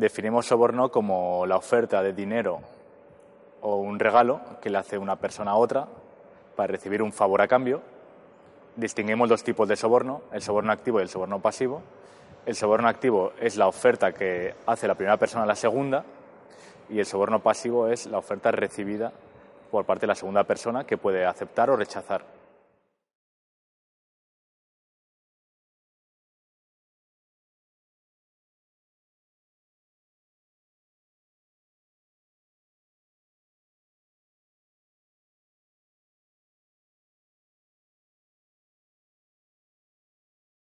Definimos soborno como la oferta de dinero o un regalo que le hace una persona a otra para recibir un favor a cambio. Distinguimos dos tipos de soborno, el soborno activo y el soborno pasivo. El soborno activo es la oferta que hace la primera persona a la segunda y el soborno pasivo es la oferta recibida por parte de la segunda persona que puede aceptar o rechazar.